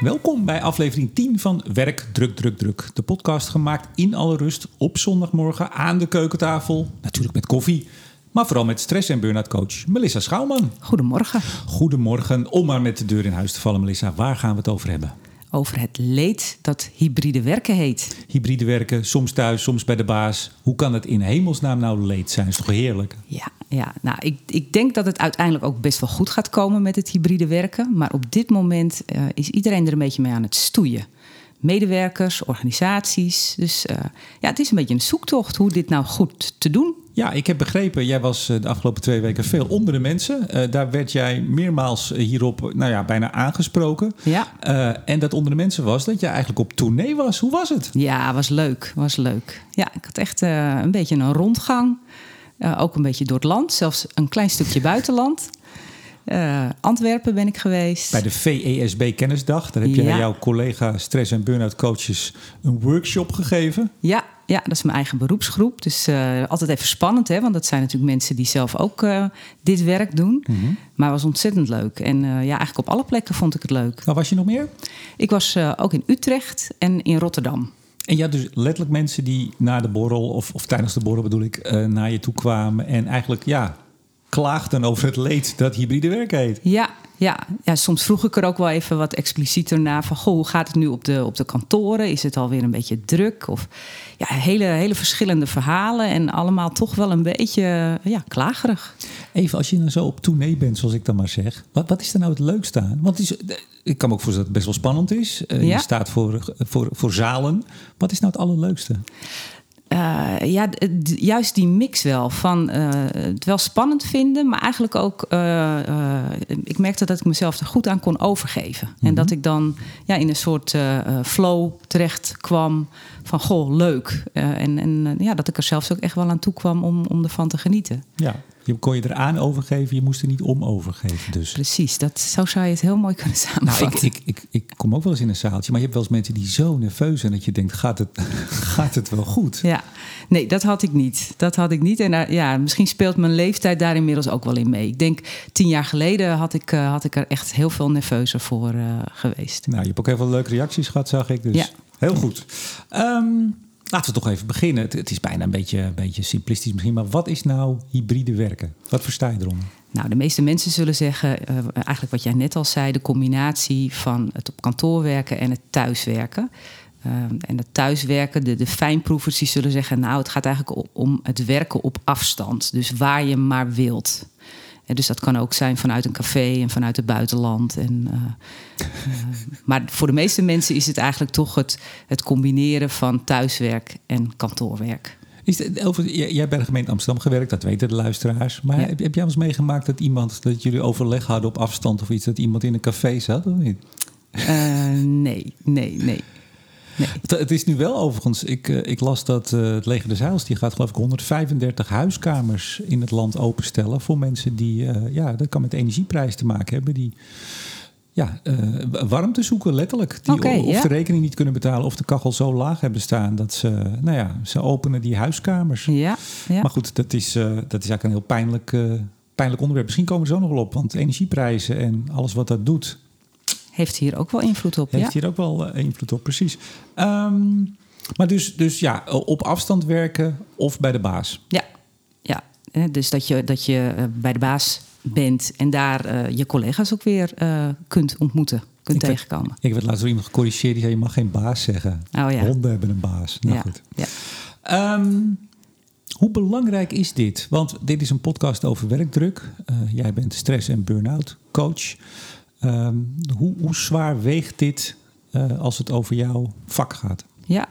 Welkom bij aflevering 10 van Werk Druk Druk Druk. De podcast gemaakt in alle rust op zondagmorgen aan de keukentafel. Natuurlijk met koffie, maar vooral met stress- en burn-out coach Melissa Schouwman. Goedemorgen. Goedemorgen. Om maar met de deur in huis te vallen, Melissa. Waar gaan we het over hebben? Over het leed dat hybride werken heet. Hybride werken, soms thuis, soms bij de baas. Hoe kan het in hemelsnaam nou leed zijn? is toch heerlijk? Ja, ja. nou, ik, ik denk dat het uiteindelijk ook best wel goed gaat komen met het hybride werken. Maar op dit moment uh, is iedereen er een beetje mee aan het stoeien. Medewerkers, organisaties. Dus uh, ja, het is een beetje een zoektocht hoe dit nou goed te doen ja, ik heb begrepen, jij was eh, de afgelopen twee weken veel onder de mensen. Uh, daar werd jij meermaals hierop nou ja, bijna aangesproken. Ja. Uh, en dat onder de mensen was dat je eigenlijk op tournee was. Hoe was het? Ja, was leuk. Was leuk. Ja, ik had echt een beetje een rondgang. ook een beetje door het land, zelfs een klein stukje buitenland. Uh, Antwerpen ben ik geweest. Bij de VESB Kennisdag. Daar heb je ja. aan jouw collega stress- en burn-out coaches een workshop gegeven. Ja, ja, dat is mijn eigen beroepsgroep. Dus uh, altijd even spannend, hè? want dat zijn natuurlijk mensen die zelf ook uh, dit werk doen. Mm -hmm. Maar het was ontzettend leuk. En ja, eigenlijk op alle plekken vond ik het leuk. Waar was je nog meer? Ik was ook in Utrecht en in Rotterdam. En ja, dus letterlijk mensen die na de borrel, of, of tijdens de borrel bedoel ik, naar je toe kwamen en eigenlijk ja, klaagden over het leed dat hybride werk heet. Ja, ja, ja, soms vroeg ik er ook wel even wat explicieter naar van... Goh, hoe gaat het nu op de, op de kantoren? Is het alweer een beetje druk? Of ja, hele, hele verschillende verhalen en allemaal toch wel een beetje ja, klagerig. Even, als je nou zo op tournee bent, zoals ik dan maar zeg... wat, wat is er nou het leukste aan? Want is, ik kan me ook voorstellen dat het best wel spannend is. Uh, ja. Je staat voor, voor, voor zalen. Wat is nou het allerleukste? Uh, ja, juist die mix wel. Van uh, het wel spannend vinden, maar eigenlijk ook. Uh, ik merkte dat ik mezelf er goed aan kon overgeven. Mm -hmm. En dat ik dan ja, in een soort flow terecht kwam. Van goh, leuk. en en ja, dat ik er zelfs ook echt wel aan toe kwam om, om ervan te genieten. Ja, je kon je eraan overgeven, je moest er niet om overgeven. Dus. Precies, dat, zo zou je het heel mooi kunnen samenvatten. Nou, ik, ik, ik, ik kom ook wel eens in een zaaltje, maar je hebt wel eens mensen die zo nerveus zijn dat je denkt: gaat het, gaat het wel goed? Ja, nee, dat had ik niet. Dat had ik niet. En uh, ja, misschien speelt mijn leeftijd daar inmiddels ook wel in mee. Ik denk tien jaar geleden had ik, uh, had ik er echt heel veel nerveuzer voor uh, geweest. Nou, je hebt ook heel veel leuke reacties gehad, zag ik. Dus ja. heel goed. Um, Laten we toch even beginnen. Het, is bijna een beetje, een beetje simplistisch misschien, maar wat is nou hybride werken? Wat versta je eronder? Nou, de meeste mensen zullen zeggen, uh, eigenlijk wat jij net al zei, de combinatie van het op kantoor werken en het thuiswerken. Uh, en het thuiswerken, de, de fijnproevers die zullen zeggen, nou, het gaat eigenlijk om het werken op afstand. Dus waar je maar wilt. Dus dat kan ook zijn vanuit een café en vanuit het buitenland. En, uh, uh, maar voor de meeste mensen is het eigenlijk toch het, het combineren van thuiswerk en kantoorwerk. Is het, jij hebt bij de gemeente Amsterdam gewerkt, dat weten de luisteraars. Maar ja. heb, heb jij eens meegemaakt dat iemand, dat jullie overleg hadden op afstand of iets, dat iemand in een café zat of niet? Uh, nee, nee, nee. Nee. Het, het, is nu wel overigens, ik, uh, ik las dat uh, het Leger des Heils... die gaat geloof ik 135 huiskamers in het land openstellen... voor mensen die, uh, ja, dat kan met energieprijs te maken hebben... die ja, warmte zoeken letterlijk. Die okay, of ja. de rekening niet kunnen betalen... of de kachel zo laag hebben staan dat ze, nou ja, ze openen die huiskamers. Ja, ja. Maar goed, dat is, dat is eigenlijk een heel pijnlijk, pijnlijk onderwerp. Misschien komen we zo nog wel op, want energieprijzen en alles wat dat doet heeft hier ook wel invloed op. Heeft ja. hier ook wel uh, invloed op, precies. Um, maar dus, dus ja, op afstand werken of bij de baas. Ja, ja. dus dat je, dat je uh, bij de baas bent en daar uh, je collega's ook weer kunt ontmoeten, kunt ik tegenkomen. Werd, ik werd laatst door iemand gecorrigeerd die zei: je mag geen baas zeggen. Oh, ja. Honden hebben een baas. Nou ja. goed. Ja. Um, hoe belangrijk is dit? Want dit is een podcast over werkdruk. jij bent stress- en burn-out coach. Um, hoe, hoe, zwaar weegt dit uh, als het over jouw vak gaat? Ja,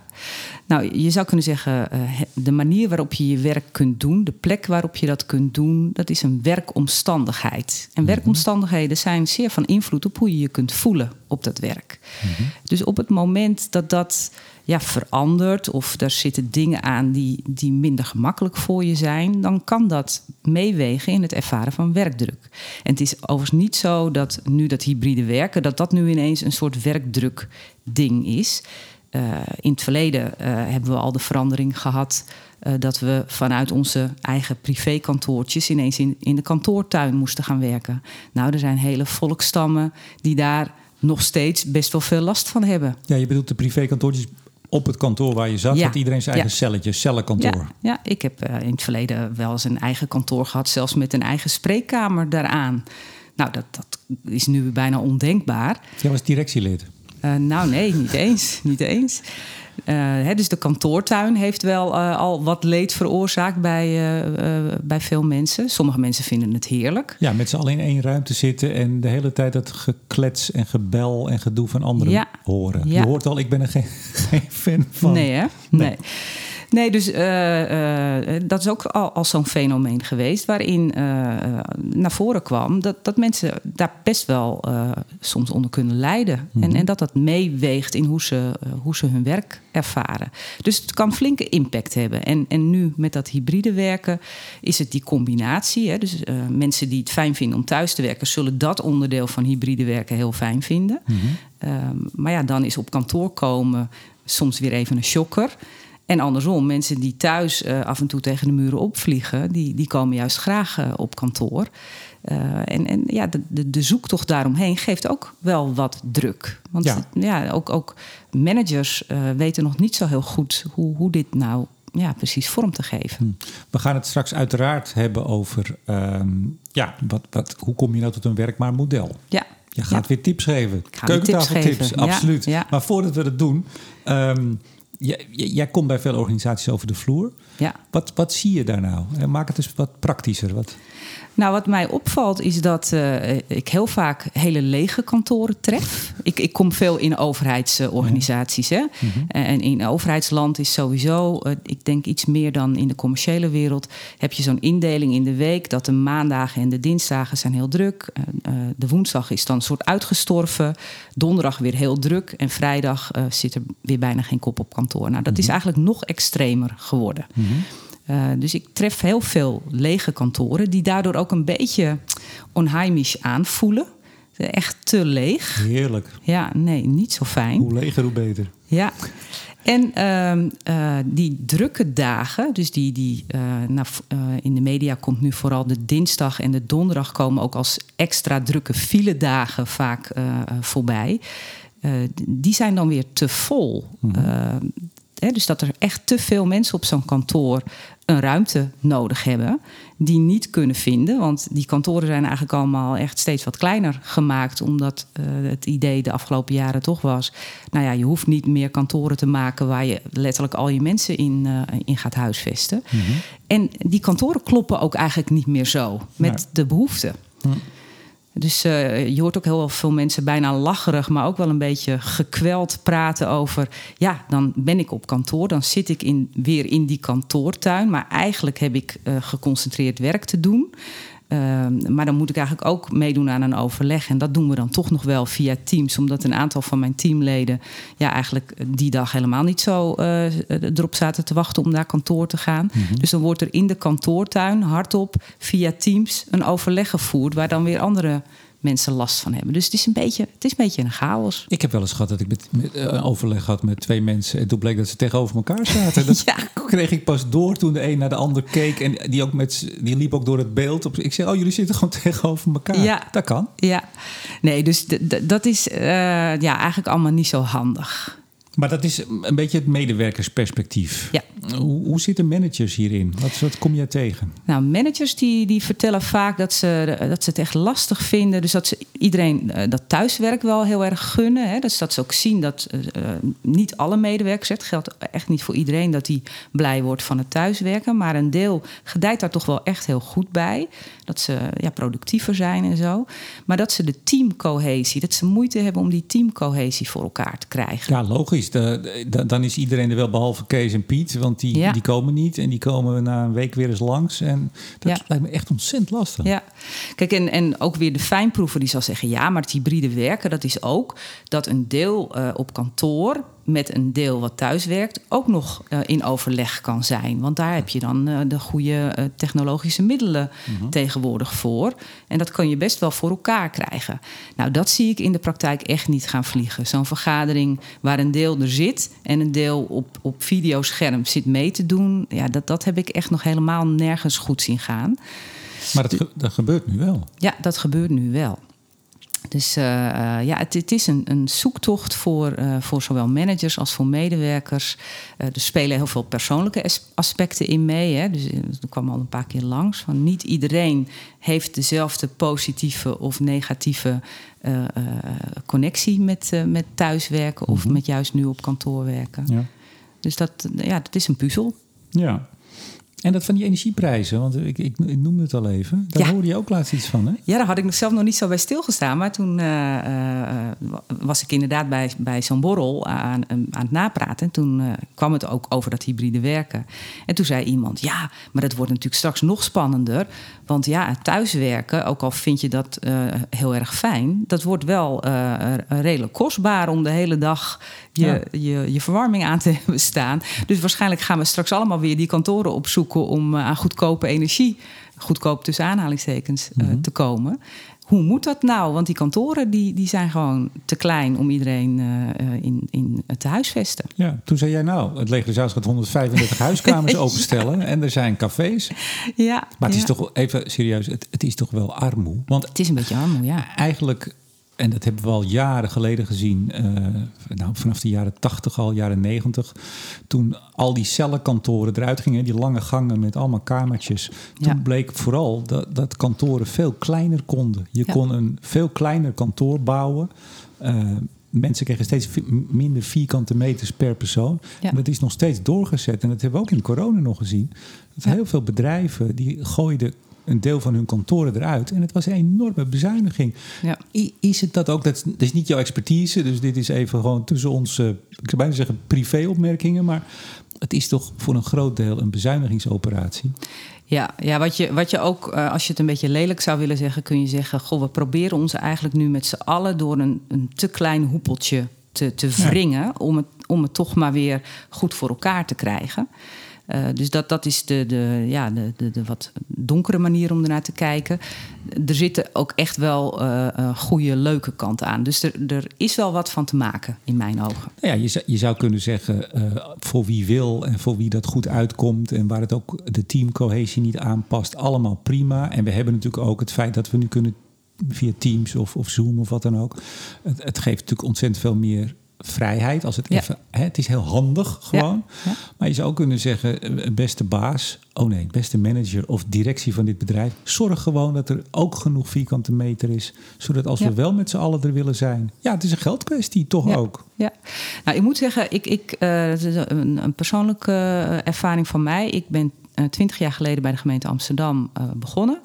nou je zou kunnen zeggen, uh, de manier waarop je je werk kunt doen, de plek waarop je dat kunt doen, dat is een werkomstandigheid. En werkomstandigheden zijn zeer van invloed op hoe je je kunt voelen op dat werk. Mm-hmm. Dus op het moment dat dat ja, verandert of er zitten dingen aan die, die minder gemakkelijk voor je zijn, dan kan dat meewegen in het ervaren van werkdruk. En het is overigens niet zo dat nu dat hybride werken, dat dat nu ineens een soort werkdruk ding is. Uh, in het verleden uh, hebben we al de verandering gehad uh, dat we vanuit onze eigen privékantoortjes ineens in, in de kantoortuin moesten gaan werken. Nou, er zijn hele volkstammen die daar nog steeds best wel veel last van hebben. Ja, je bedoelt de privékantoortjes op het kantoor waar je zat, Ja. had iedereen zijn eigen Ja. celletje, cellenkantoor. Ja, ja, ik heb eh, in het verleden wel eens een eigen kantoor gehad, zelfs met een eigen spreekkamer daaraan. Nou, dat, dat is nu bijna ondenkbaar. Jij was directielid. Eh, nou, nee, niet eens. niet eens. Eh, hè, dus de kantoortuin heeft wel eh, al wat leed veroorzaakt bij, eh, bij veel mensen. Sommige mensen vinden het heerlijk. Ja, met z'n allen in één ruimte zitten en de hele tijd dat geklets en gebel en gedoe van anderen Ja. horen. Ja. Je hoort al, ik ben er geen, geen fan van. Nee, hè? Nee. Nee. Nee, dus eh, eh, dat is ook al, al zo'n fenomeen geweest waarin eh, eh, naar voren kwam dat, dat mensen daar best wel eh, soms onder kunnen lijden. en, en dat dat meeweegt in hoe ze, eh, hoe ze hun werk ervaren. Dus het kan flinke impact hebben. En, en nu met dat hybride werken is het die combinatie. Hè? Dus eh, mensen die het fijn vinden om thuis te werken, zullen dat onderdeel van hybride werken heel fijn vinden. Ehm, maar ja, dan is op kantoor komen soms weer even een shocker. En andersom, mensen die thuis eh, af en toe tegen de muren opvliegen, die, die komen juist graag eh, op kantoor. Eh, en en ja, de, de, de zoektocht daaromheen geeft ook wel wat druk. Want Ja. ja. ook, ook managers weten nog niet zo heel goed hoe, hoe dit nou ja, precies vorm te geven. We gaan het straks uiteraard hebben over ehm, ja, wat, wat, hoe kom je nou tot een werkbaar model. Ja. Je gaat Ja. weer tips geven. Keukentafeltips, absoluut. Maar voordat we dat doen, ehm, jij, jij- komt bij veel organisaties over de vloer. Ja. Wat, wat zie je daar nou? Eh, Maak het eens wat praktischer. Wat, Nou, wat mij opvalt is dat eh, ik heel vaak hele lege kantoren tref. Ik, ik kom veel in overheidsorganisaties. Hè? En in overheidsland is sowieso, eh, ik denk iets meer dan in de commerciële wereld, heb je zo'n indeling in de week dat de maandagen en de dinsdagen zijn heel druk. Eh, eh, de woensdag is dan een soort uitgestorven. Donderdag weer heel druk. En vrijdag eh, zit er weer bijna geen kop op kantoor. Nou, dat is eigenlijk nog extremer geworden. Uh, dus ik tref heel veel lege kantoren die daardoor ook een beetje onheimisch aanvoelen. Echt te leeg. heerlijk. Ja, nee, niet zo fijn. Hoe leger, hoe beter. Ja. En uh, uh, die drukke dagen, dus die, die nou, in de media komt nu vooral de dinsdag en de donderdag komen ook als extra drukke file dagen vaak voorbij. die zijn dan weer te vol. Mm-hmm. Hè, dus dat er echt te veel mensen op zo'n kantoor een ruimte nodig hebben die niet kunnen vinden. Want die kantoren zijn eigenlijk allemaal echt steeds wat kleiner gemaakt. Omdat uh, het idee de afgelopen jaren toch was... nou ja, je hoeft niet meer kantoren te maken... waar je letterlijk al je mensen in, uh, in gaat huisvesten. Mm-hmm. En die kantoren kloppen ook eigenlijk niet meer zo met de behoeften. Hm. Dus uh, je hoort ook heel veel mensen bijna lacherig, maar ook wel een beetje gekweld praten over. Ja, dan ben ik op kantoor, dan zit ik in, weer in die kantoortuin. Maar eigenlijk heb ik uh, geconcentreerd werk te doen. Uh, maar dan moet ik eigenlijk ook meedoen aan een overleg. En dat doen we dan toch nog wel via Teams. Omdat een aantal van mijn teamleden ja, eigenlijk die dag helemaal niet zo uh, erop zaten te wachten om naar kantoor te gaan. Mm-hmm. Dus dan wordt er in de kantoortuin hardop via Teams een overleg gevoerd. Waar dan weer andere mensen last van hebben. Dus het is een beetje, het is een, beetje een chaos. Ik heb wel eens gehad dat ik met, met, uh, een overleg had met twee mensen. En toen bleek dat ze tegenover elkaar zaten. Dat ja. kreeg ik pas door toen de een naar de ander keek. En die, ook met, die liep ook door het beeld. Op, ik zei, oh, jullie zitten gewoon tegenover elkaar. Ja. Dat kan. Ja, nee, dus dat is uh, ja, eigenlijk allemaal niet zo handig. Maar dat is een beetje het medewerkersperspectief. Ja. Hoe, hoe zitten managers hierin? Wat, wat kom jij tegen? Nou, managers die, die vertellen vaak dat ze, dat ze het echt lastig vinden. Dus dat ze iedereen uh, dat thuiswerk wel heel erg gunnen. Hè? Dus dat ze ook zien dat uh, niet alle medewerkers, het geldt echt niet voor iedereen dat die blij wordt van het thuiswerken. Maar een deel gedijt daar toch wel echt heel goed bij. Dat ze ja, productiever zijn en zo. Maar dat ze de teamcohesie, dat ze moeite hebben om die teamcohesie voor elkaar te krijgen. Ja, logisch. De, de, dan is iedereen er wel behalve Kees en Piet. Want die, ja. die komen niet. En die komen na een week weer eens langs. En dat Ja. lijkt me echt ontzettend lastig. Ja, kijk, en, en ook weer de fijnproever die zal zeggen: ja, maar het hybride werken, dat is ook dat een deel uh, op kantoor met een deel wat thuis werkt ook nog uh, in overleg kan zijn. Want daar heb je dan uh, de goede uh, technologische middelen mm-hmm. tegenwoordig voor. En dat kan je best wel voor elkaar krijgen. Nou, dat zie ik in de praktijk echt niet gaan vliegen. Zo'n vergadering waar een deel er zit en een deel op, op videoscherm zit mee te doen. Ja, dat, dat heb ik echt nog helemaal nergens goed zien gaan. Maar dat, ge dat gebeurt nu wel. Ja, dat gebeurt nu wel. Dus eh, eh, ja, het, het, is een, een zoektocht voor, uh, voor zowel managers als voor medewerkers. er spelen heel veel persoonlijke aspecten in mee. Hè. Dus dat kwam al een paar keer langs. Van niet iedereen heeft dezelfde positieve of negatieve connectie met, met thuiswerken of mhm. met juist nu op kantoor werken. Ja. Dus dat, ja, dat is een puzzel. Ja, en dat van die energieprijzen, want ik, ik, ik noemde het al even. Daar hoorde je ook laatst iets van, hè? Ja, daar had ik zelf nog niet zo bij stilgestaan. Maar toen uh, was ik inderdaad bij, bij zo'n borrel aan, aan het napraten. En toen uh, kwam het ook over dat hybride werken. En toen zei iemand, ja, maar dat wordt natuurlijk straks nog spannender. Want ja, thuiswerken, ook al vind je dat heel erg fijn... dat wordt wel redelijk kostbaar om de hele dag je, je, je verwarming aan te hebben staan. Dus waarschijnlijk gaan we straks allemaal weer die kantoren opzoeken om uh, aan goedkope energie, goedkoop tussen aanhalingstekens, uh, te komen. Hoe moet dat nou? Want die kantoren die, die zijn gewoon te klein om iedereen uh, in, in te huisvesten. Ja, toen zei jij nou, het leger Zuid gaat 135 huiskamers openstellen en er zijn cafés. Ja, maar het is toch even serieus, het, het is toch wel armoe? Want het is een beetje armoe, ja. Eigenlijk en dat hebben we al jaren geleden gezien, uh, nou, vanaf de jaren 80 al, jaren 90. Toen al die cellenkantoren eruit gingen, die lange gangen met allemaal kamertjes. Toen bleek vooral dat, dat kantoren veel kleiner konden. Je kon een veel kleiner kantoor bouwen. Uh, mensen kregen steeds minder vierkante meters per persoon. Ja. dat is nog steeds doorgezet. En dat hebben we ook in corona nog gezien. Dat heel veel bedrijven die gooiden een deel van hun kantoren eruit. En het was een enorme bezuiniging. Ja. Is het dat ook? Dat, is niet jouw expertise, dus dit is even gewoon tussen ons, uh, ik zou bijna zeggen privéopmerkingen, maar het is toch voor een groot deel een bezuinigingsoperatie. Ja, ja wat, je, wat je ook, uh, als je het een beetje lelijk zou willen zeggen, kun je zeggen: Goh, we proberen ons eigenlijk nu met z'n allen door een, een te klein hoepeltje te, te wringen. Om, het, om het toch maar weer goed voor elkaar te krijgen. Uh, dus dat, dat is de, de, ja, de, de, de, wat donkere manier om ernaar te kijken. Er zitten ook echt wel uh, goede, leuke kanten aan. Dus er, er is wel wat van te maken, in mijn ogen. Nou ja, je, zou, je zou kunnen zeggen, voor wie wil en voor wie dat goed uitkomt... en waar het ook de teamcohesie niet aanpast, allemaal prima. En we hebben natuurlijk ook het feit dat we nu kunnen via Teams of, of Zoom of wat dan ook... het, het geeft natuurlijk ontzettend veel meer vrijheid. Als het, even, hè, het is heel handig gewoon. Maar je zou ook kunnen zeggen, eh, beste baas, oh nee, beste manager of directie van dit bedrijf, zorg gewoon dat er ook genoeg vierkante meter is, zodat als we wel met z'n allen er willen zijn, ja, het is een geldkwestie toch ook. Ja, nou, ik moet zeggen, ik, ik, uh, is een, een persoonlijke uh, ervaring van mij. Ik ben twintig jaar geleden bij de gemeente Amsterdam begonnen.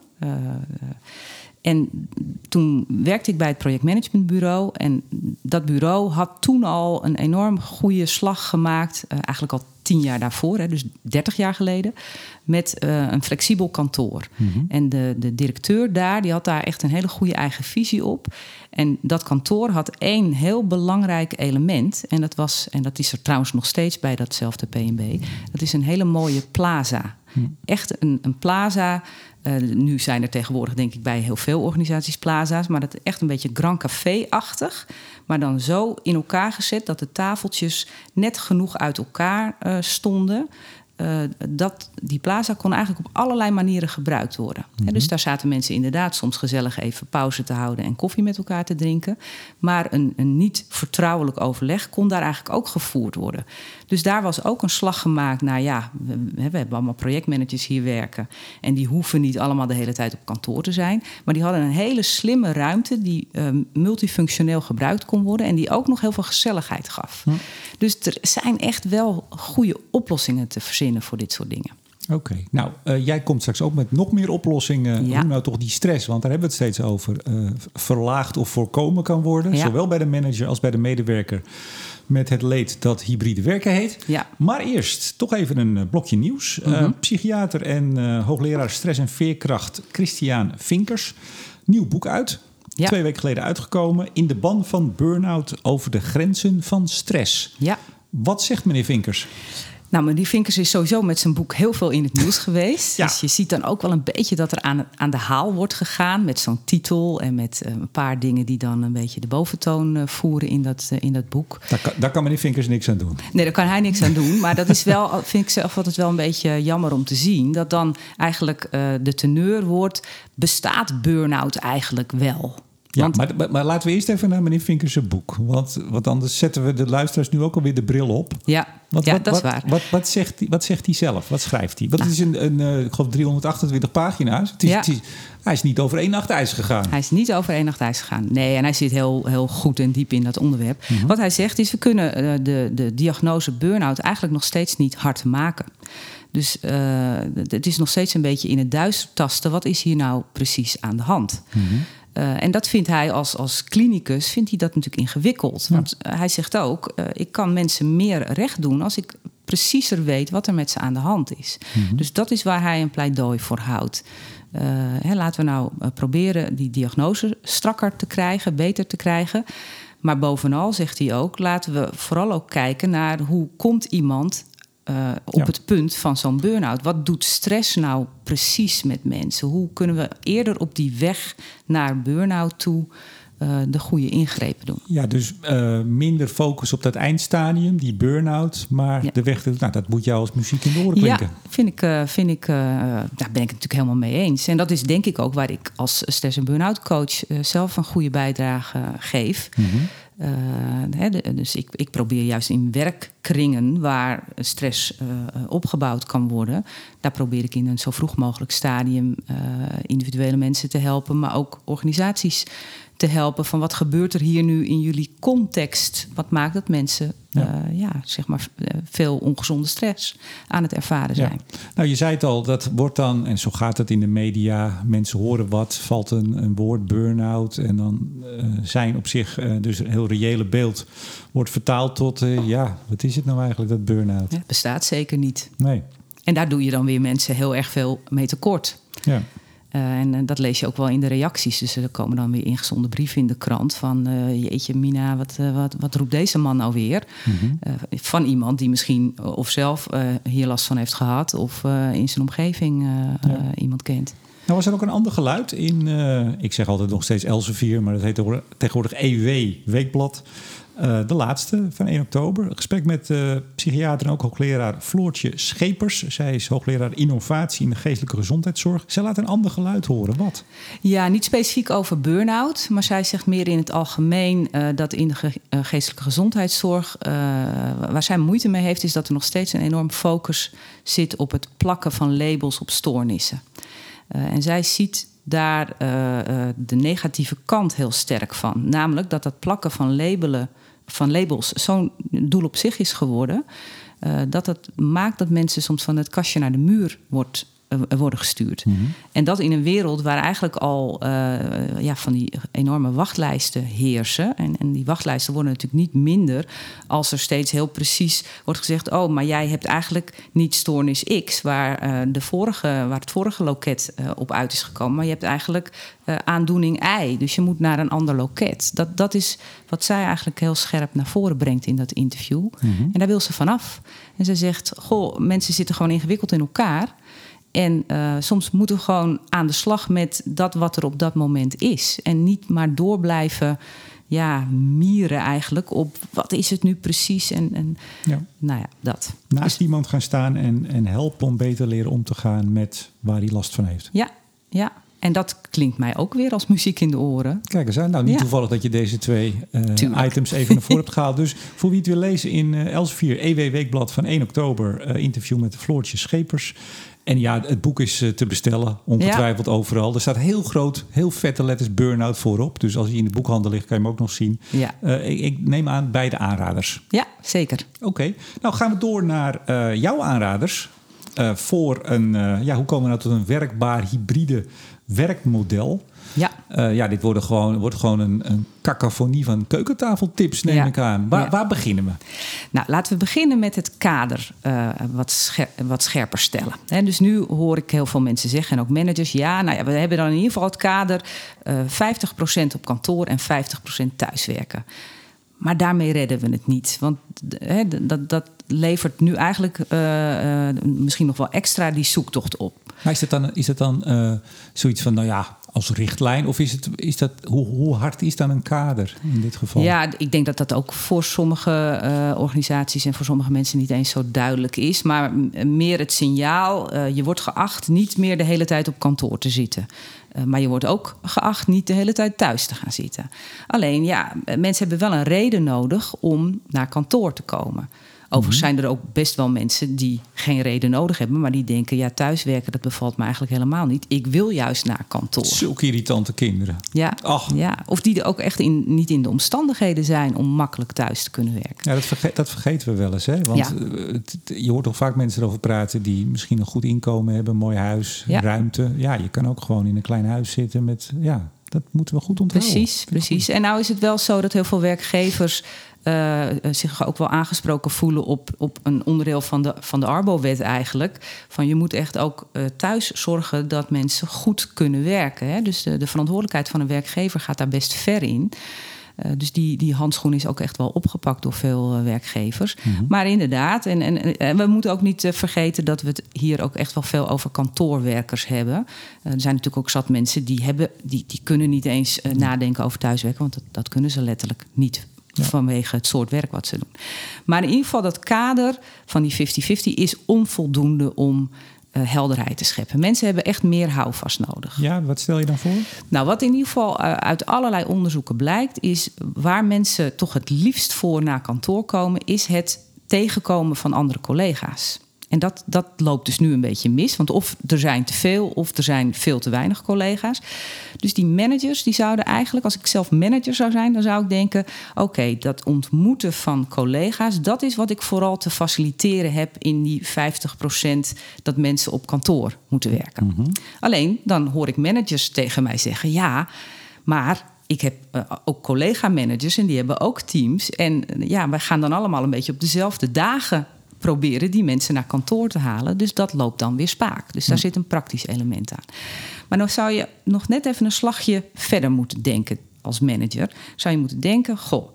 En toen werkte ik bij het projectmanagementbureau. En dat bureau had toen al een enorm goede slag gemaakt. Uh, eigenlijk al tien jaar daarvoor, hè, dus 30 jaar geleden. Met uh, een flexibel kantoor. Mm -hmm. En de, de directeur daar, die had daar echt een hele goede eigen visie op. En dat kantoor had één heel belangrijk element. En dat was, en dat is er trouwens nog steeds bij datzelfde PNB. Dat is een hele mooie plaza. Mm. Echt een, een plaza uh, nu zijn er tegenwoordig, denk ik, bij heel veel organisaties plaza's. Maar dat echt een beetje Grand Café-achtig. Maar dan zo in elkaar gezet dat de tafeltjes net genoeg uit elkaar uh, stonden. Uh, dat, die plaza kon eigenlijk op allerlei manieren gebruikt worden. Mm dus daar zaten mensen inderdaad soms gezellig even pauze te houden en koffie met elkaar te drinken. Maar een, een niet vertrouwelijk overleg kon daar eigenlijk ook gevoerd worden. Dus daar was ook een slag gemaakt naar, ja, we, we, hebben allemaal projectmanagers hier werken. En die hoeven niet allemaal de hele tijd op kantoor te zijn. Maar die hadden een hele slimme ruimte die uh, multifunctioneel gebruikt kon worden. En die ook nog heel veel gezelligheid gaf. Dus er zijn echt wel goede oplossingen te verzinnen voor dit soort dingen. Oké, nou, uh, jij komt straks ook met nog meer oplossingen. Ja. Hoe nou toch die stress, want daar hebben we het steeds over, uh, verlaagd of voorkomen kan worden. Ja. Zowel bij de manager als bij de medewerker met het leed dat hybride werken heet. Ja. Maar eerst toch even een eh, blokje nieuws. Uh, psychiater en hoogleraar stress en veerkracht Christian Vinkers. Nieuw boek uit. Ja. Twee weken geleden uitgekomen. In de ban van burn-out over de grenzen van stress. Ja. Wat zegt meneer Vinkers? Nou, maar die Vinkers is sowieso met zijn boek heel veel in het nieuws geweest. Ja. Dus je ziet dan ook wel een beetje dat er aan, aan de haal wordt gegaan met zo'n titel en met uh, een paar dingen die dan een beetje de boventoon uh, voeren in dat, uh, in dat boek. Daar kan, daar kan meneer Vinkers niks aan doen. Nee, daar kan hij niks aan doen. Maar dat is wel, vind ik zelf altijd wel een beetje jammer om te zien. Dat dan eigenlijk de teneur wordt, bestaat burn-out eigenlijk wel? Ja, Want- maar, maar, laten we eerst even naar meneer Vinkers' boek. Want, want anders zetten we de luisteraars nu ook alweer de bril op. Ja, Want ja wat, dat is wat, waar. Wat, wat, zegt hij, wat zegt hij zelf? Wat schrijft hij? Want het is een, een eh, ik geloof 328 pagina's. Het is, Ja. het is, hij is niet over één nacht ijs gegaan. Hij is niet over één nacht ijs gegaan. Nee, en hij zit heel, heel goed en diep in dat onderwerp. Mhm. Wat hij zegt is, we kunnen eh, de, de diagnose burn-out eigenlijk nog steeds niet hard maken. Dus eh, het is nog steeds een beetje in het duister tasten. Wat is hier nou precies aan de hand? Mhm. Eh, en dat vindt hij als, als klinicus vindt hij dat natuurlijk ingewikkeld. Want eh, hij zegt ook, eh, ik kan mensen meer recht doen als ik preciezer weet wat er met ze aan de hand is. Dus dat is waar hij een pleidooi voor houdt. Hè, laten we nou proberen die diagnose strakker te krijgen, beter te krijgen. Maar bovenal zegt hij ook, laten we vooral ook kijken naar hoe komt iemand eh, op Ja. het punt van zo'n burn-out. Wat doet stress nou precies met mensen? Hoe kunnen we eerder op die weg naar burn-out toe eh, de goede ingrepen doen? Ja, dus eh, minder focus op dat eindstadium, die burn-out. Maar Ja. de weg, nou, dat moet jou als muziek in de oren klinken. Ja, vind ik, vind ik, daar ben ik het natuurlijk helemaal mee eens. En dat is denk ik ook waar ik als stress- en burn-out coach zelf een goede bijdrage geef. Mhm. Eh, hè, dus ik, ik probeer juist in werkkringen waar stress eh, opgebouwd kan worden, daar probeer ik in een zo vroeg mogelijk stadium eh, individuele mensen te helpen, maar ook organisaties te helpen van wat gebeurt er hier nu in jullie context? Wat maakt dat mensen Ja. ja. ja, zeg maar eh, veel ongezonde stress aan het ervaren Ja. zijn? Nou, je zei het al, dat wordt dan, en zo gaat het in de media, mensen horen wat, valt een, een woord burn-out en dan eh, zijn op zich, eh, dus een heel reële beeld, wordt vertaald tot, eh, ja, wat is het nou eigenlijk, dat burn-out? Ja, bestaat zeker niet. Nee, En daar doe je dan weer mensen heel erg veel mee tekort. ja. Eh, en eh, dat lees je ook wel in de reacties. Dus er komen dan weer ingezonde brieven in de krant van... eh, jeetje Mina, wat, wat, wat roept deze man nou weer? Mhm. Van iemand die misschien of zelf hier last van heeft gehad... of in zijn omgeving Ja. iemand kent. Nou was er ook een ander geluid in, eh, ik zeg altijd nog steeds Elsevier, maar dat heet tegenwoordig- EW Weekblad. Eh, de laatste van 1 oktober. Een gesprek met eh, psychiater en ook hoogleraar Floortje Schepers. Zij is hoogleraar innovatie in de geestelijke gezondheidszorg. Zij laat een ander geluid horen. Wat? Ja, niet specifiek over burn-out, maar zij zegt meer in het algemeen dat in de ge- geestelijke gezondheidszorg, waar zij moeite mee heeft, is dat er nog steeds een enorm focus zit op het plakken van labels op stoornissen. Eh, en zij ziet daar eh, eh, de negatieve kant heel sterk van, namelijk dat dat plakken van labelen van labels zo'n doel op zich is geworden, dat het maakt dat mensen soms van het kastje naar de muur wordt, worden gestuurd. En dat in een wereld waar eigenlijk al eh, ja, van die enorme wachtlijsten heersen. En, en die wachtlijsten worden natuurlijk niet minder als er steeds heel precies wordt gezegd: Oh, maar jij hebt eigenlijk niet stoornis X, waar, eh, de vorige, waar het vorige loket eh, op uit is gekomen. Maar je hebt eigenlijk eh, aandoening Y. Dus je moet naar een ander loket. Dat, dat is wat zij eigenlijk heel scherp naar voren brengt in dat interview. En daar wil ze vanaf. En ze zegt: Goh, mensen zitten gewoon ingewikkeld in elkaar. En eh, soms moeten we gewoon aan de slag met dat wat er op dat moment is. En niet maar door blijven ja, mieren eigenlijk op wat is het nu precies. En, en Ja. nou ja, dat. Naast iemand gaan staan en, en helpen om beter leren om te gaan met waar hij last van heeft. Ja, ja. En dat klinkt mij ook weer als muziek in de oren. Kijk eens aan. Nou, niet Ja. toevallig dat je deze twee eh, items even naar voren hebt gehaald. Dus voor wie het wil lezen in eh Elsevier, EW Weekblad van 1 oktober. eh, interview met Floortje Schepers. En ja, het boek is te bestellen. Ongetwijfeld overal. Er staat heel groot, heel vette letters burn-out voorop. Dus als hij in de boekhandel ligt, kan je hem ook nog zien. Ja, ik, ik neem aan beide aanraders. ja zeker. Oké, nou gaan we door naar jouw aanraders. Eh, voor een, eh, ja, hoe komen we nou tot een werkbaar hybride werkmodel? Ja. Eh, ja, dit wordt gewoon, wordt gewoon een, een cacophonie van keukentafeltips, neem Ja. ik aan. Waar, Ja. waar beginnen we? Nou, laten we beginnen met het kader wat, scher- wat scherper stellen. Hè, dus nu hoor ik heel veel mensen zeggen, en ook managers... ja, nou ja, we hebben dan in ieder geval het kader eh 50% op kantoor en 50% thuiswerken. Maar daarmee redden we het niet. Want d- dat, dat levert nu eigenlijk eh, eh, misschien nog wel extra die zoektocht op. Maar is het dan, is het dan eh, zoiets van, nou ja, als richtlijn? Of is het, is dat, hoe, hoe hard is dan een kader in dit geval? Ja, ik denk dat dat ook voor sommige uh, organisaties en voor sommige mensen niet eens zo duidelijk is. Maar meer het signaal: uh, je wordt geacht niet meer de hele tijd op kantoor te zitten. Uh, maar je wordt ook geacht niet de hele tijd thuis te gaan zitten. Alleen ja, mensen hebben wel een reden nodig om naar kantoor te komen. Overigens mhm. zijn er ook best wel mensen die geen reden nodig hebben, maar die denken: ja, thuiswerken dat bevalt me eigenlijk helemaal niet. Ik wil juist naar kantoor. Zulke irritante kinderen. Ja, ja. of die er ook echt in, niet in de omstandigheden zijn om makkelijk thuis te kunnen werken. Ja, dat, verge dat vergeten we wel eens. Hè? Want ja. Eh, je hoort toch vaak mensen erover praten die misschien een goed inkomen hebben, een mooi huis, ja. ruimte. Ja, je kan ook gewoon in een klein huis zitten met ja, dat moeten we goed onthouden. Precies, precies. En nou is het wel zo dat heel veel werkgevers uh, zich ook wel aangesproken voelen op, op een onderdeel van de, van de Arbo-wet eigenlijk. Van je moet echt ook uh, thuis zorgen dat mensen goed kunnen werken. Hè? Dus de, de verantwoordelijkheid van een werkgever gaat daar best ver in. Uh, dus die, die handschoen is ook echt wel opgepakt door veel uh, werkgevers. Mm -hmm. Maar inderdaad, en, en, en, we moeten ook niet uh, vergeten dat we het hier ook echt wel veel over kantoorwerkers hebben. er zijn natuurlijk ook zat mensen die, hebben, die, die kunnen niet eens nadenken over thuiswerken, want dat, dat kunnen ze letterlijk niet ja. Vanwege het soort werk wat ze doen. Maar in ieder geval, dat kader van die 50-50 is onvoldoende om uh, helderheid te scheppen. Mensen hebben echt meer houvast nodig. Ja, wat stel je dan voor? Nou, wat in ieder geval uh, uit allerlei onderzoeken blijkt, is waar mensen toch het liefst voor naar kantoor komen, is het tegenkomen van andere collega's. En dat, dat loopt dus nu een beetje mis. Want of er zijn te veel of er zijn veel te weinig collega's. Dus die managers die zouden eigenlijk, als ik zelf manager zou zijn, dan zou ik denken: oké, dat ontmoeten van collega's, dat is wat ik vooral te faciliteren heb in die 50% dat mensen op kantoor moeten werken. Mm -hmm. Alleen dan hoor ik managers tegen mij zeggen: ja, maar ik heb uh, ook collega-managers en die hebben ook teams. En ja, wij gaan dan allemaal een beetje op dezelfde dagen proberen die mensen naar kantoor te halen. Dus dat loopt dan weer spaak. Dus daar zit een praktisch element aan. Maar dan zou je nog net even een slagje verder moeten denken als manager. Zou je moeten denken: goh,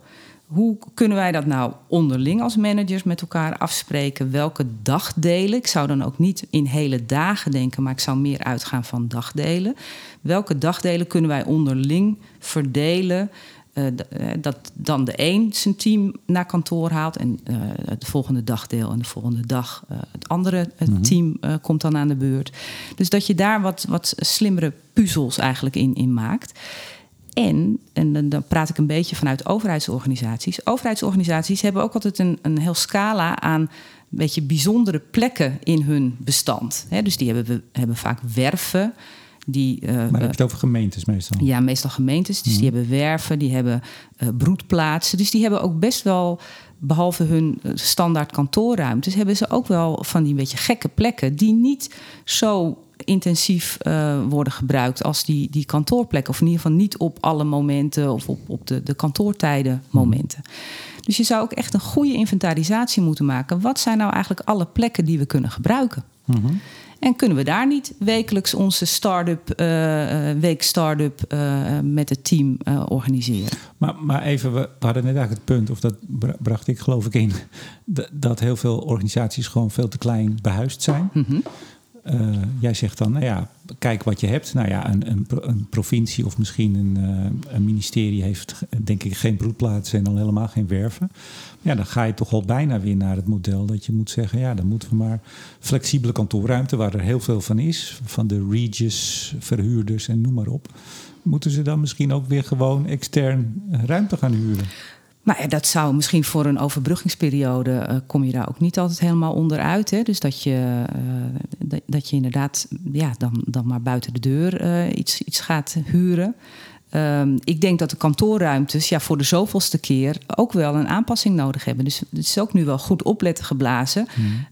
hoe kunnen wij dat nou onderling als managers met elkaar afspreken? Welke dagdelen? Ik zou dan ook niet in hele dagen denken, maar ik zou meer uitgaan van dagdelen. Welke dagdelen kunnen wij onderling verdelen? Uh, dat dan de een zijn team naar kantoor haalt en uh, het volgende dagdeel en de volgende dag het andere -hmm. team komt dan aan de beurt. Dus dat je daar wat, wat slimmere puzzels eigenlijk in, in maakt. En, en dan praat ik een beetje vanuit overheidsorganisaties. Overheidsorganisaties hebben ook altijd een, een heel scala aan een beetje bijzondere plekken in hun bestand. He, dus die hebben, hebben vaak werven. Die, uh, maar heb je het over gemeentes meestal? Ja, meestal gemeentes. Dus mm. die hebben werven, die hebben uh, broedplaatsen. Dus die hebben ook best wel, behalve hun standaard kantoorruimtes... hebben ze ook wel van die beetje gekke plekken... die niet zo intensief uh, worden gebruikt als die, die kantoorplekken. Of in ieder geval niet op alle momenten of op, op de, de kantoortijden momenten. Mm. Dus je zou ook echt een goede inventarisatie moeten maken. Wat zijn nou eigenlijk alle plekken die we kunnen gebruiken? Mm -hmm. En kunnen we daar niet wekelijks onze start-up, uh, week start-up uh, met het team uh, organiseren? Maar, maar even, we hadden net eigenlijk het punt, of dat bracht ik geloof ik in, dat heel veel organisaties gewoon veel te klein behuisd zijn. Mm -hmm. Uh, jij zegt dan, nou ja, kijk wat je hebt. Nou ja, een, een, een provincie of misschien een, uh, een, ministerie heeft denk ik geen broedplaatsen en dan helemaal geen werven. Ja, dan ga je toch al bijna weer naar het model dat je moet zeggen, ja, dan moeten we maar flexibele kantoorruimte, waar er heel veel van is, van de Regis, verhuurders en noem maar op. Moeten ze dan misschien ook weer gewoon extern ruimte gaan huren? Maar dat zou misschien voor een overbruggingsperiode uh, kom je daar ook niet altijd helemaal onderuit. Hè? Dus dat je, uh, dat, je inderdaad ja, dan, dan maar buiten de deur uh, iets, iets gaat huren. Um, ik denk dat de kantoorruimtes ja, voor de zoveelste keer ook wel een aanpassing nodig hebben. Dus het is ook nu wel goed opletten geblazen. Mm.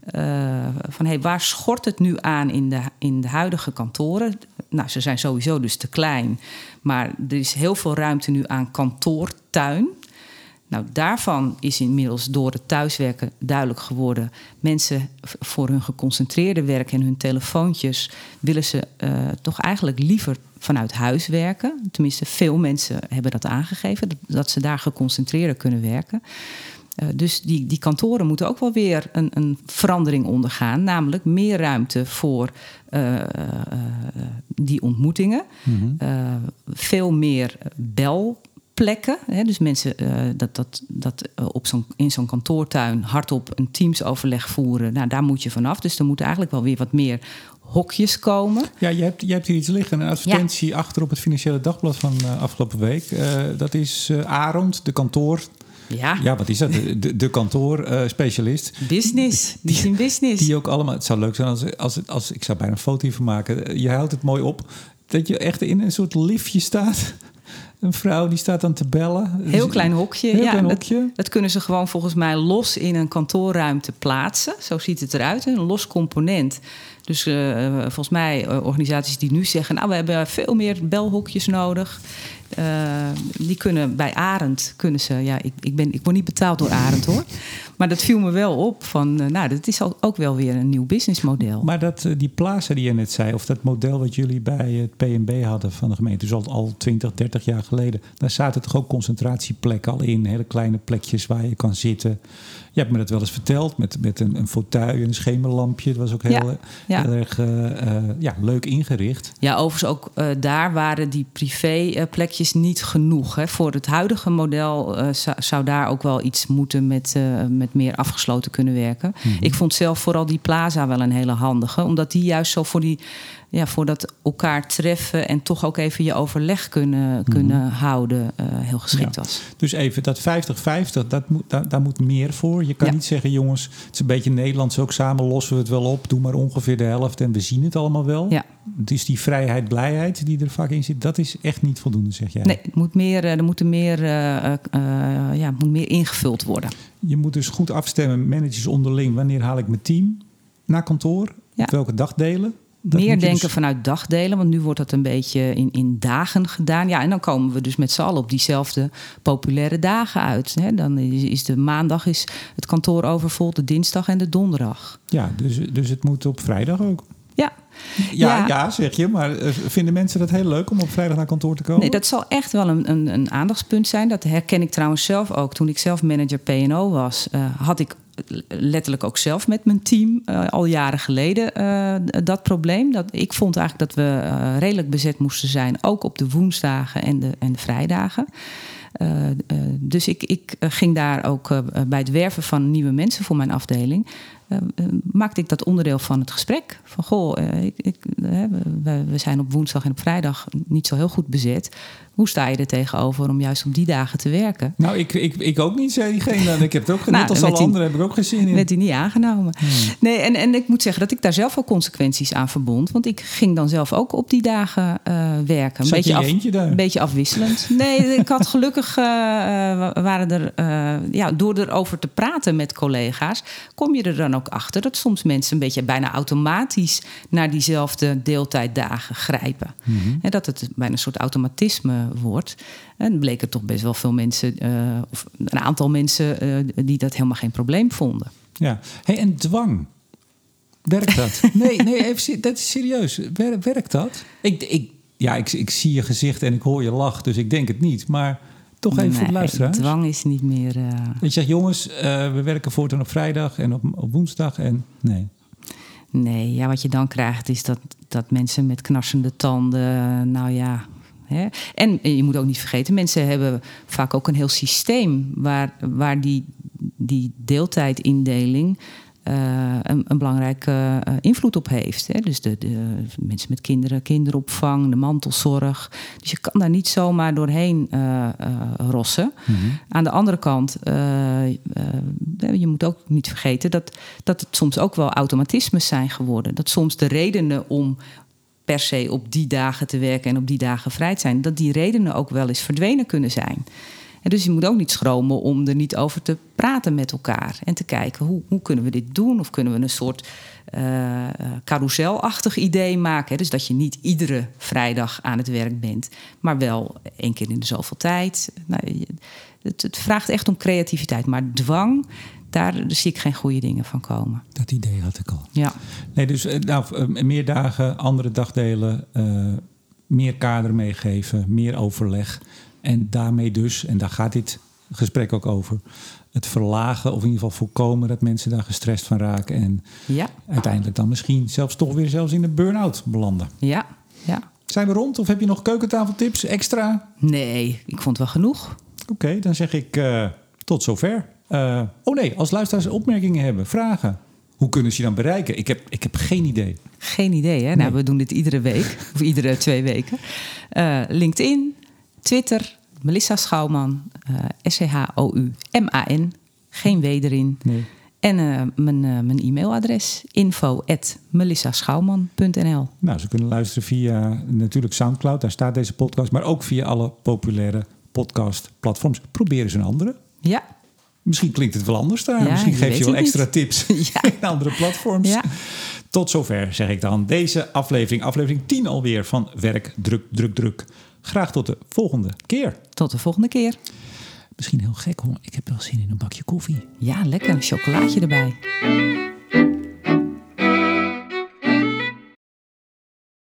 van hey, waar schort het nu aan in de, in de huidige kantoren? Nou, ze zijn sowieso dus te klein. Maar er is heel veel ruimte nu aan kantoortuin. Nou, daarvan is inmiddels door het thuiswerken duidelijk geworden. Mensen voor hun geconcentreerde werk en hun telefoontjes willen ze uh, toch eigenlijk liever vanuit huis werken. Tenminste, veel mensen hebben dat aangegeven, dat ze daar geconcentreerder kunnen werken. Uh, dus die, die kantoren moeten ook wel weer een, een verandering ondergaan. Namelijk meer ruimte voor uh, die ontmoetingen. Mm -hmm. veel meer bel plekken. Hè, dus mensen uh, dat, dat, dat uh, op zo'n, in zo'n kantoortuin hardop een teamsoverleg voeren. Nou, daar moet je vanaf. Dus er moet eigenlijk wel weer wat meer hokjes komen. Ja, je hebt, je hebt hier iets liggen. Een advertentie ja. achter op het Financiële Dagblad van uh, afgelopen week. dat is Arond, de kantoor... Ja. ja, wat is dat? De, de kantoorspecialist. business. Die is in business. Die ook allemaal. Het zou leuk zijn als, als, als ik zou bijna een foto van maken. Je houdt het mooi op. Dat je echt in een soort liftje staat een vrouw die staat dan te bellen. Heel klein hokje. Heel ja, klein dat, hokje. Dat, kunnen ze gewoon volgens mij los in een kantoorruimte plaatsen. Zo ziet het eruit, een los component. Dus uh, volgens mij uh, organisaties die nu zeggen... nou, we hebben veel meer belhokjes nodig... Uh, die kunnen bij Arend kunnen ze. Ja, ik, ik, ben, ik word niet betaald door Arend hoor. Maar dat viel me wel op. Van, uh, nou, dat is ook wel weer een nieuw businessmodel. Maar dat, uh, die plaza die je net zei, of dat model wat jullie bij het PNB hadden van de gemeente, dus al, al 20, 30 jaar geleden, daar zaten toch ook concentratieplekken al in. Hele kleine plekjes waar je kan zitten. Je hebt me dat wel eens verteld met, met een, een fauteuil, een schemerlampje. Dat was ook heel, ja, ja. heel erg ja, leuk ingericht. Ja, overigens ook daar waren die privé plekjes niet genoeg. Hè. Voor het huidige model zou, zou, daar ook wel iets moeten met, met meer afgesloten kunnen werken. Mm -hmm. Ik vond zelf vooral die plaza wel een hele handige, omdat die juist zo voor die ja, voor dat elkaar treffen en toch ook even je overleg kunnen, kunnen mm -hmm. houden, uh, heel geschikt ja. was. Dus even dat 50-50, dat moet, daar, daar, moet meer voor. Je kan ja. niet zeggen, jongens, het is een beetje Nederlands ook samen lossen we het wel op, doe maar ongeveer de helft en we zien het allemaal wel. Ja. Dus die vrijheid, blijheid die er vaak in zit, dat is echt niet voldoende, zeg jij. Nee, het moet meer, er moeten meer, uh, uh, ja, moet meer ingevuld worden. Je moet dus goed afstemmen, managers onderling, wanneer haal ik mijn team naar kantoor, ja. op welke dagdelen. Meer denken dus... vanuit dagdelen, want nu wordt dat een beetje in, in dagen gedaan. Ja, en dan komen we dus met z'n allen op diezelfde populaire dagen uit. Hè. Dan is de maandag is het kantoor overvol, de dinsdag en de donderdag. Ja, dus, dus het moet op vrijdag ook. Ja. Ja, ja, ja, zeg je. Maar vinden mensen dat heel leuk om op vrijdag naar kantoor te komen? Nee, dat zal echt wel een, een, een aandachtspunt zijn. Dat herken ik trouwens zelf ook. Toen ik zelf manager P&O was, uh, had ik letterlijk ook zelf met mijn team uh, al jaren geleden uh, dat probleem. Dat, ik vond eigenlijk dat we uh, redelijk bezet moesten zijn, ook op de woensdagen en de, en de vrijdagen. dus ik, ik ging daar ook bij het werven van nieuwe mensen voor mijn afdeling. Maakte ik dat onderdeel van het gesprek. Van goh, ik, ik, we, we zijn op woensdag en op vrijdag niet zo heel goed bezet. Hoe sta je er tegenover om juist op die dagen te werken? Nou, ik, ik, ik ook niet, zei diegene. Ik heb het ook nou, net als alle anderen heb ik ook geen zin in. Werd hij niet aangenomen. Hmm. Nee, en, en ik moet zeggen dat ik daar zelf ook consequenties aan verbond. Want ik ging dan zelf ook op die dagen uh, werken. Een beetje, af, een beetje afwisselend. Nee, ik had gelukkig, uh, waren er, uh, ja, door erover te praten met collega's, kom je er dan ook achter dat soms mensen een beetje bijna automatisch naar diezelfde deeltijddagen grijpen. Hmm. En dat het bijna een soort automatisme wordt. En bleek er toch best wel veel mensen, uh, of een aantal mensen, uh, die dat helemaal geen probleem vonden. Ja, hey, en dwang. Werkt dat? nee, nee, even, dat is serieus. Wer, werkt dat? Ik, ik, ja, ik, ik zie je gezicht en ik hoor je lach, dus ik denk het niet. Maar toch even nee, voor de luisteraars. Dwang is niet meer. Uh... Je zegt, jongens, we werken voortaan op vrijdag en op, op woensdag. En nee. Nee, ja, wat je dan krijgt is dat, dat mensen met knarsende tanden, nou ja, Hè? En je moet ook niet vergeten, mensen hebben vaak ook een heel systeem waar, waar die, die deeltijdindeling uh, een, een, belangrijke uh, invloed op heeft. Hè? Dus de, de, mensen met kinderen, kinderopvang, de mantelzorg. Dus je kan daar niet zomaar doorheen uh, rossen. Mm-hmm. Aan de andere kant, je moet ook niet vergeten dat, dat het soms ook wel automatismes zijn geworden. Dat soms de redenen om per se op die dagen te werken en op die dagen vrij te zijn, dat die redenen ook wel eens verdwenen kunnen zijn. En dus je moet ook niet schromen om er niet over te praten met elkaar en te kijken hoe, hoe kunnen we dit doen? Of kunnen we een soort uh, carouselachtig idee maken? Dus dat je niet iedere vrijdag aan het werk bent, maar wel één keer in de zoveel tijd. Nou, het, het vraagt echt om creativiteit, maar dwang, daar zie ik geen goede dingen van komen. Dat idee had ik al. Ja. Nee, dus nou, meer dagen, andere dagdelen, uh, meer kader meegeven, meer overleg. En daarmee dus, en daar gaat dit gesprek ook over het verlagen of in ieder geval voorkomen dat mensen daar gestrest van raken en Ja, uiteindelijk dan misschien zelfs toch weer zelfs in een burn-out belanden. ja, ja. Zijn we rond of heb je nog keukentafeltips extra? Nee, ik vond wel genoeg. Oké, dan zeg ik eh, tot zover. Eh, oh nee, als luisteraars opmerkingen hebben, vragen. Hoe kunnen ze je dan bereiken? Ik heb, ik heb geen idee. Geen idee, hè? Nou, we doen dit iedere week, of iedere twee weken. Eh, LinkedIn, Twitter, Melissa Schouwman, eh S-C-H-O-U-M-A-N. Geen W erin. Nee. En eh, mijn, eh, mijn e-mailadres info at melissaschouwman.nl. Nou, ze kunnen luisteren via natuurlijk Soundcloud, daar staat deze podcast, maar ook via alle populaire podcastplatforms. Probeer eens een andere. Ja, Misschien klinkt het wel anders daar. Ja, Misschien je geef je wel extra niet. tips Ja. in andere platforms. Ja. Tot zover zeg ik dan deze aflevering, aflevering 10 alweer van Werk, Druk, Druk, Druk. Graag tot de volgende keer. tot de volgende keer. Misschien heel gek hoor, ik heb wel zin in een bakje koffie. Ja, lekker. Een chocolaatje erbij.